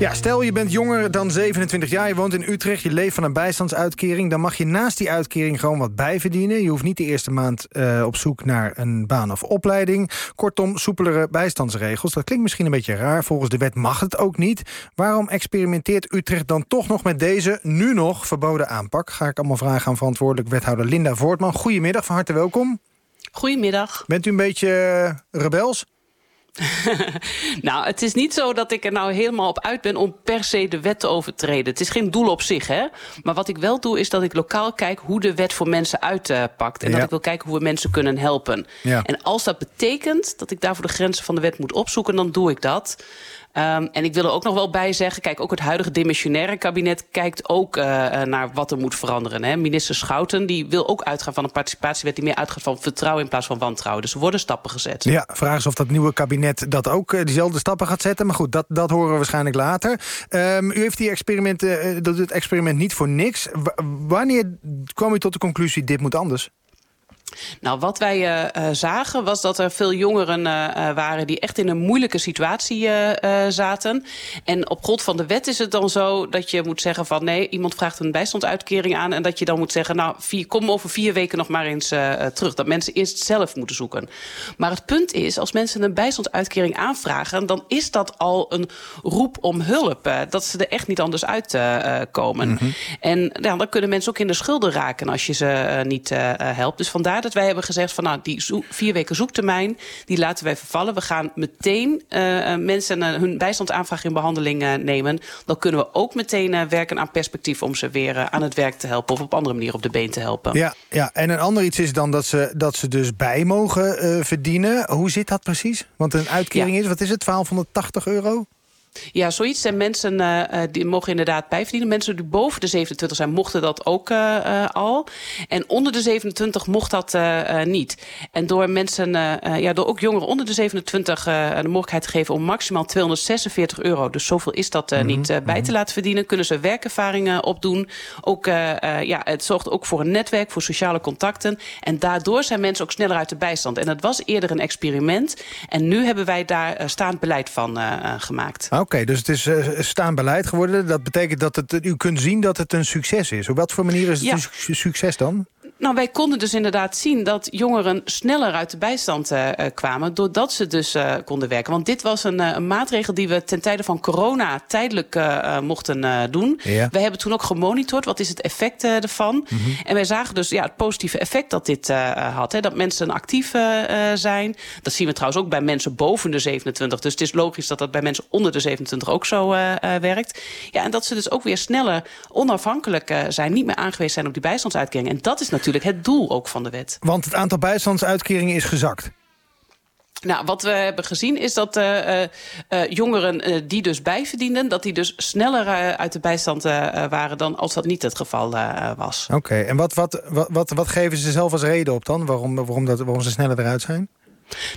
Ja, stel je bent jonger dan 27 jaar, je woont in Utrecht... je leeft van een bijstandsuitkering... dan mag je naast die uitkering gewoon wat bijverdienen. Je hoeft niet de eerste maand uh, op zoek naar een baan of opleiding. Kortom, soepelere bijstandsregels. Dat klinkt misschien een beetje raar. Volgens de wet mag het ook niet. Waarom experimenteert Utrecht dan toch nog met deze... nu nog verboden aanpak? Ga ik allemaal vragen aan verantwoordelijk wethouder Linda Voortman. Goedemiddag, van harte welkom. Goedemiddag. Bent u een beetje uh, rebels? nou, het is niet zo dat ik er nou helemaal op uit ben om per se de wet te overtreden. Het is geen doel op zich, hè. Maar wat ik wel doe, is dat ik lokaal kijk hoe de wet voor mensen uitpakt. en dat ik wil kijken hoe we mensen kunnen helpen. Ja. En als dat betekent dat ik daarvoor de grenzen van de wet moet opzoeken, dan doe ik dat. Um, en ik wil er ook nog wel bij zeggen... kijk, ook het huidige demissionaire kabinet... kijkt ook uh, naar wat er moet veranderen. Hè. Minister Schouten die wil ook uitgaan van een participatiewet... die meer uitgaat van vertrouwen in plaats van wantrouwen. Dus er worden stappen gezet. Ja, vraag is of dat nieuwe kabinet dat ook uh, diezelfde stappen gaat zetten. Maar goed, dat, dat horen we waarschijnlijk later. Um, u heeft die experimenten, doet het experiment niet voor niks. Wanneer kwam u tot de conclusie, dit moet anders? Nou, wat wij uh, zagen was dat er veel jongeren uh, waren... die echt in een moeilijke situatie zaten. En op grond van de wet is het dan zo dat je moet zeggen van... nee, iemand vraagt een bijstandsuitkering aan... en dat je dan moet zeggen, nou, vier, kom over vier weken nog maar eens terug. Dat mensen eerst zelf moeten zoeken. Maar het punt is, als mensen een bijstandsuitkering aanvragen... dan is dat al een roep om hulp. dat ze er echt niet anders uitkomen. Mm -hmm. En ja, dan kunnen mensen ook in de schulden raken... als je ze niet helpt. Dus vandaar dat wij hebben gezegd van nou, die vier weken zoektermijn, die laten wij vervallen. We gaan meteen uh, mensen uh, hun bijstandsaanvraag in behandeling uh, nemen. Dan kunnen we ook meteen werken aan perspectief om ze weer aan het werk te helpen of op andere manier op de been te helpen. Ja, ja. en een ander iets is dan dat ze, dat ze dus bij mogen verdienen. Hoe zit dat precies? Want een uitkering ja. is, wat is het, 1280 euro? Ja, zoiets. En mensen uh, die mogen inderdaad bijverdienen. Mensen die boven de 27 zijn, mochten dat ook uh, uh, al. En onder de 27 mocht dat niet. En door mensen, ja, door ook jongeren onder de 27 de mogelijkheid te geven om maximaal 246 euro, dus zoveel is dat mm -hmm. niet, bij -hmm. te laten verdienen, kunnen ze werkervaringen opdoen. Ook, ja, het zorgt ook voor een netwerk, voor sociale contacten. En daardoor zijn mensen ook sneller uit de bijstand. En dat was eerder een experiment. En nu hebben wij daar staand beleid van gemaakt. Oké, okay, dus het is uh, staand beleid geworden. Dat betekent dat het, u kunt zien dat het een succes is. Op wat voor manier is het ja. een succes dan? Nou, wij konden dus inderdaad zien dat jongeren sneller uit de bijstand uh, kwamen... doordat ze dus uh, konden werken. Want dit was een, uh, een, maatregel die we ten tijde van corona tijdelijk mochten doen. Ja. Wij hebben toen ook gemonitord, wat is het effect ervan. Mm -hmm. En wij zagen dus ja, het positieve effect dat dit had. Hè, dat mensen actief zijn. Dat zien we trouwens ook bij mensen boven de 27. Dus het is logisch dat dat bij mensen onder de 27 ook zo werkt. Ja, en dat ze dus ook weer sneller onafhankelijk zijn... niet meer aangewezen zijn op die bijstandsuitkering. En dat is natuurlijk het doel ook van de wet. Want het aantal bijstandsuitkeringen is gezakt. Nou, wat we hebben gezien is dat uh, uh, jongeren uh, die dus bijverdienden... dat die dus sneller uit de bijstand waren dan als dat niet het geval was. Oké, okay. en wat, wat, wat, wat, wat geven ze zelf als reden op dan? Waarom, waarom, dat, waarom ze sneller eruit zijn?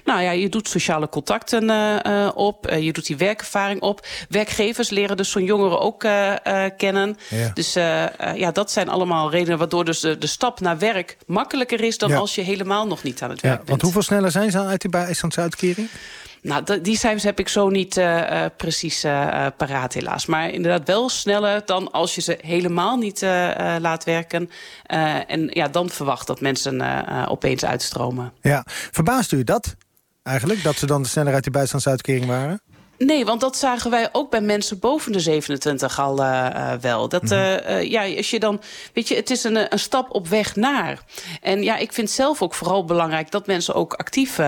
Nou ja, je doet sociale contacten uh, op. Uh, je doet die werkervaring op. Werkgevers leren dus zo'n jongeren ook uh, kennen. Ja. Dus ja, dat zijn allemaal redenen waardoor dus de, de stap naar werk makkelijker is... dan ja. als je helemaal nog niet aan het werk ja, bent. Want hoeveel sneller zijn ze uit die bijstandsuitkering? Nou, die cijfers heb ik zo niet uh, precies uh, paraat helaas. Maar inderdaad wel sneller dan als je ze helemaal niet laat werken. en ja, dan verwacht dat mensen opeens uitstromen. Ja, verbaast u dat eigenlijk? Dat ze dan sneller uit die bijstandsuitkering waren? Nee, want dat zagen wij ook bij mensen boven de 27 al uh, wel. Dat, uh, ja, als je dan, weet je, het is een, een stap op weg naar. En ja, ik vind zelf ook vooral belangrijk dat mensen ook actief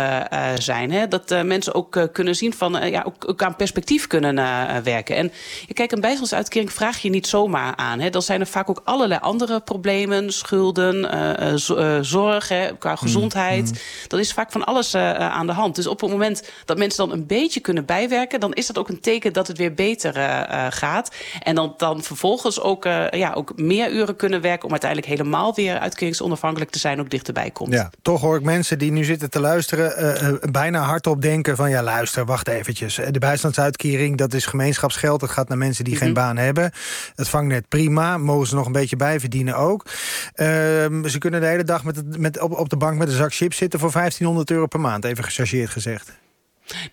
zijn. Hè? Dat mensen ook kunnen zien van, ja, ook, ook, aan perspectief kunnen werken. En kijk, een bijstandsuitkering vraag je niet zomaar aan. Hè? Dan zijn er vaak ook allerlei andere problemen, schulden, zorg, hè, qua gezondheid. Mm. Dan is vaak van alles aan de hand. Dus op het moment dat mensen dan een beetje kunnen bijwerken dan is dat ook een teken dat het weer beter uh, gaat. En dan, dan vervolgens ook, uh, ja, ook meer uren kunnen werken... om uiteindelijk helemaal weer uitkeringsonafhankelijk te zijn... ook dichterbij komt. Ja, toch hoor ik mensen die nu zitten te luisteren... Uh, bijna hardop denken van... ja, luister, wacht eventjes. De bijstandsuitkering, dat is gemeenschapsgeld. Dat gaat naar mensen die mm -hmm. geen baan hebben. Het vangnet prima, mogen ze nog een beetje bijverdienen ook. Ehm, ze kunnen de hele dag met, met, op, op de bank met een zak chips zitten... voor 1500 euro per maand, even gechargeerd gezegd.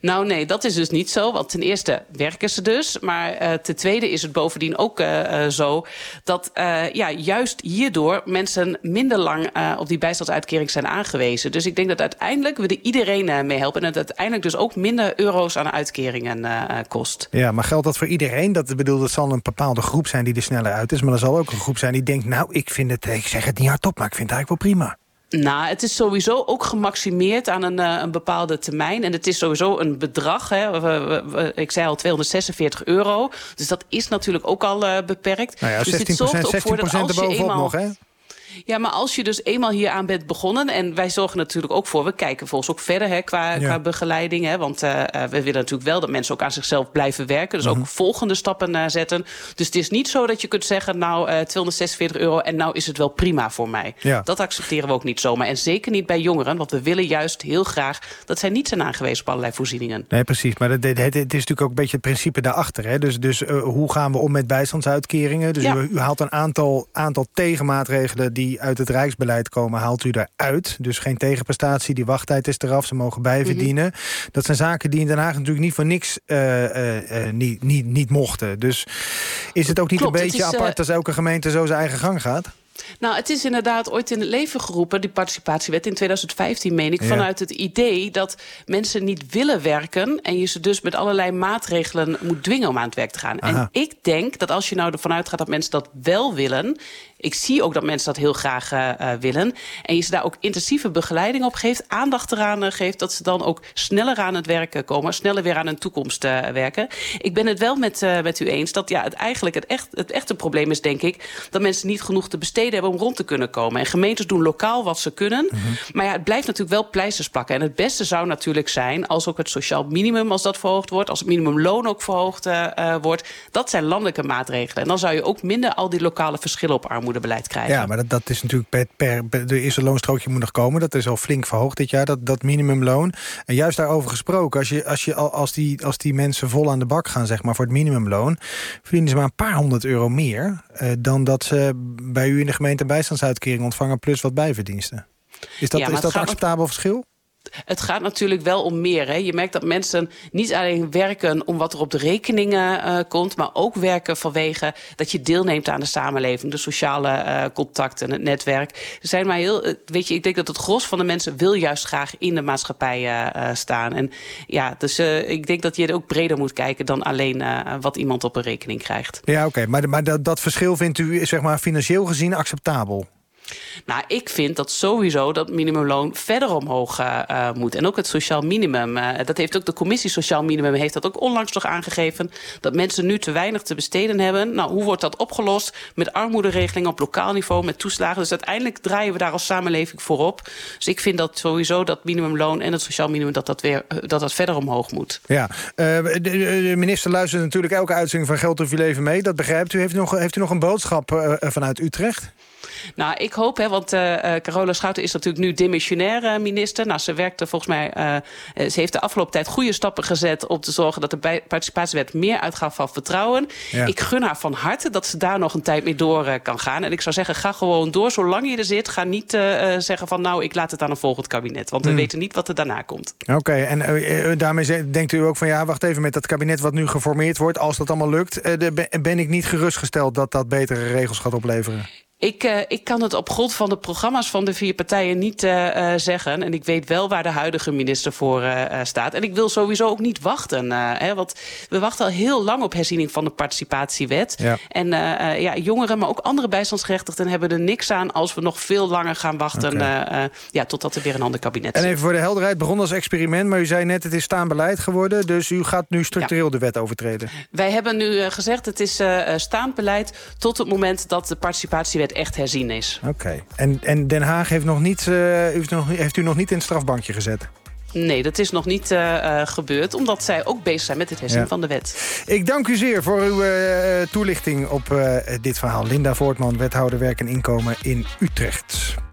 Nou nee, dat is dus niet zo. Want ten eerste werken ze dus. Maar uh, ten tweede is het bovendien ook uh, zo... dat ja, juist hierdoor mensen minder lang op die bijstandsuitkering zijn aangewezen. Dus ik denk dat uiteindelijk we er iedereen mee helpen... en het uiteindelijk dus ook minder euro's aan uitkeringen kost. Ja, maar geldt dat voor iedereen? Dat, bedoel, dat zal een bepaalde groep zijn die er sneller uit is... maar er zal ook een groep zijn die denkt... nou, ik vind het, ik zeg het niet hardop, maar ik vind het eigenlijk wel prima. Nou, het is sowieso ook gemaximeerd aan een, uh, een bepaalde termijn. En het is sowieso een bedrag. Hè. ik zei al 246 euro. Dus dat is natuurlijk ook al uh, beperkt. Nou ja, 16%, dus dit zorgt ook voor dat als je eenmaal... nog, hè? Ja, maar als je dus eenmaal hier aan bent begonnen... en wij zorgen natuurlijk ook voor... we kijken volgens ook verder hè, qua, qua begeleiding. Hè, want uh, we willen natuurlijk wel dat mensen ook aan zichzelf blijven werken. Dus ook mhm. volgende stappen uh, zetten. Dus het is niet zo dat je kunt zeggen... nou, uh, 246 euro en nou is het wel prima voor mij. Ja. Dat accepteren we ook niet zomaar. En zeker niet bij jongeren. Want we willen juist heel graag... dat zij niet zijn aangewezen op allerlei voorzieningen. Nee, precies. Maar het, het, het is natuurlijk ook een beetje het principe daarachter. Hè? Dus, dus hoe gaan we om met bijstandsuitkeringen? Dus ja. u, u haalt een aantal, aantal tegenmaatregelen... die uit het Rijksbeleid komen, haalt u eruit. Dus geen tegenprestatie, die wachttijd is eraf, ze mogen bijverdienen. Mhm. Dat zijn zaken die in Den Haag natuurlijk niet voor niks uh, uh, uh, niet, niet, niet mochten. Dus is het ook niet Klopt, een beetje apart als elke gemeente zo zijn eigen gang gaat? Nou, het is inderdaad ooit in het leven geroepen, die participatiewet in 2015, meen ik, vanuit het idee dat mensen niet willen werken en je ze dus met allerlei maatregelen moet dwingen om aan het werk te gaan. En ik denk dat als je nou ervan uitgaat dat mensen dat wel willen, ik zie ook dat mensen dat heel graag uh, willen. En je ze daar ook intensieve begeleiding op geeft, aandacht eraan uh, geeft, dat ze dan ook sneller aan het werken komen, sneller weer aan hun toekomst uh, werken. Ik ben het wel met, met u eens dat ja, het eigenlijk het, echt, het echte probleem is, denk ik, dat mensen niet genoeg te besteden hebben om rond te kunnen komen. En gemeentes doen lokaal wat ze kunnen. Mm -hmm. Maar ja, het blijft natuurlijk wel pleisters plakken. En het beste zou natuurlijk zijn als ook het sociaal minimum, als dat verhoogd wordt, als het minimumloon ook verhoogd wordt. Dat zijn landelijke maatregelen. En dan zou je ook minder al die lokale verschillen op armoede beleid krijgen. Ja, maar dat, dat is natuurlijk per, per, per, de eerste loonstrookje moet nog komen. Dat is al flink verhoogd dit jaar, dat, dat minimumloon. En juist daarover gesproken, als, je, als, je, als, die, als die mensen vol aan de bak gaan zeg maar, voor het minimumloon... verdienen ze maar een paar honderd euro meer... Uh, dan dat ze bij u in de gemeente bijstandsuitkering ontvangen... plus wat bijverdiensten. Is dat, ja, is dat een acceptabel verschil? Het gaat natuurlijk wel om meer. Hè. Je merkt dat mensen niet alleen werken om wat er op de rekeningen uh, komt... maar ook werken vanwege dat je deelneemt aan de samenleving... de sociale uh, contacten, het netwerk. Er zijn maar heel, eh, weet je, ik denk dat het gros van de mensen... wil juist graag in de maatschappij staan. En ja, dus ik denk dat je ook breder moet kijken... dan alleen wat iemand op een rekening krijgt. Ja, oké. Maar, maar dat, dat verschil vindt u zeg maar, financieel gezien acceptabel? Nou, ik vind dat sowieso dat minimumloon verder omhoog uh, moet. En ook het sociaal minimum. Uh, dat heeft ook de commissie Sociaal Minimum heeft dat ook onlangs nog aangegeven. Dat mensen nu te weinig te besteden hebben. Nou, hoe wordt dat opgelost? Met armoederegelingen op lokaal niveau, met toeslagen. Dus uiteindelijk draaien we daar als samenleving voorop. Dus ik vind dat sowieso dat minimumloon en het sociaal minimum... dat dat, weer, dat, dat verder omhoog moet. Ja, de, minister luistert natuurlijk elke uitzending van Geld of Je Leven mee. Dat begrijpt u. Heeft u nog, heeft u nog een boodschap vanuit Utrecht? Nou, ik hoop, hè, want uh, Carola Schouten is natuurlijk nu demissionair minister. Nou, ze werkte volgens mij, uh, ze heeft de afgelopen tijd goede stappen gezet... om te zorgen dat de participatiewet meer uitgaat van vertrouwen. Ja. Ik gun haar van harte dat ze daar nog een tijd mee door kan gaan. En ik zou zeggen, ga gewoon door zolang je er zit. Ga niet zeggen van, nou, ik laat het aan een volgend kabinet. Want we hmm. weten niet wat er daarna komt. Oké, okay, en daarmee denkt u ook van... ja, wacht even met dat kabinet wat nu geformeerd wordt... als dat allemaal lukt, ben ik niet gerustgesteld... dat dat betere regels gaat opleveren? Ik, uh, ik kan het op grond van de programma's van de vier partijen niet uh, uh, zeggen. En ik weet wel waar de huidige minister voor staat. En ik wil sowieso ook niet wachten. Hè, want we wachten al heel lang op herziening van de participatiewet. Ja. En ja, jongeren, maar ook andere bijstandsgerechtigden... hebben er niks aan als we nog veel langer gaan wachten... Okay. ja, totdat er weer een ander kabiend is. En even voor de helderheid, begon als experiment... maar u zei net, het is staand beleid geworden. Dus u gaat nu structureel ja. de wet overtreden. Wij hebben nu gezegd, het is staand beleid... tot het moment dat de participatiewet echt herzien is. Oké. En, en Den Haag heeft, nog niet, heeft, nog, heeft u nog niet in het strafbankje gezet? Nee, dat is nog niet uh, gebeurd, omdat zij ook bezig zijn met het herzien ja. van de wet. Ik dank u zeer voor uw uh, toelichting op dit verhaal. Linda Voortman, wethouder werk en inkomen in Utrecht.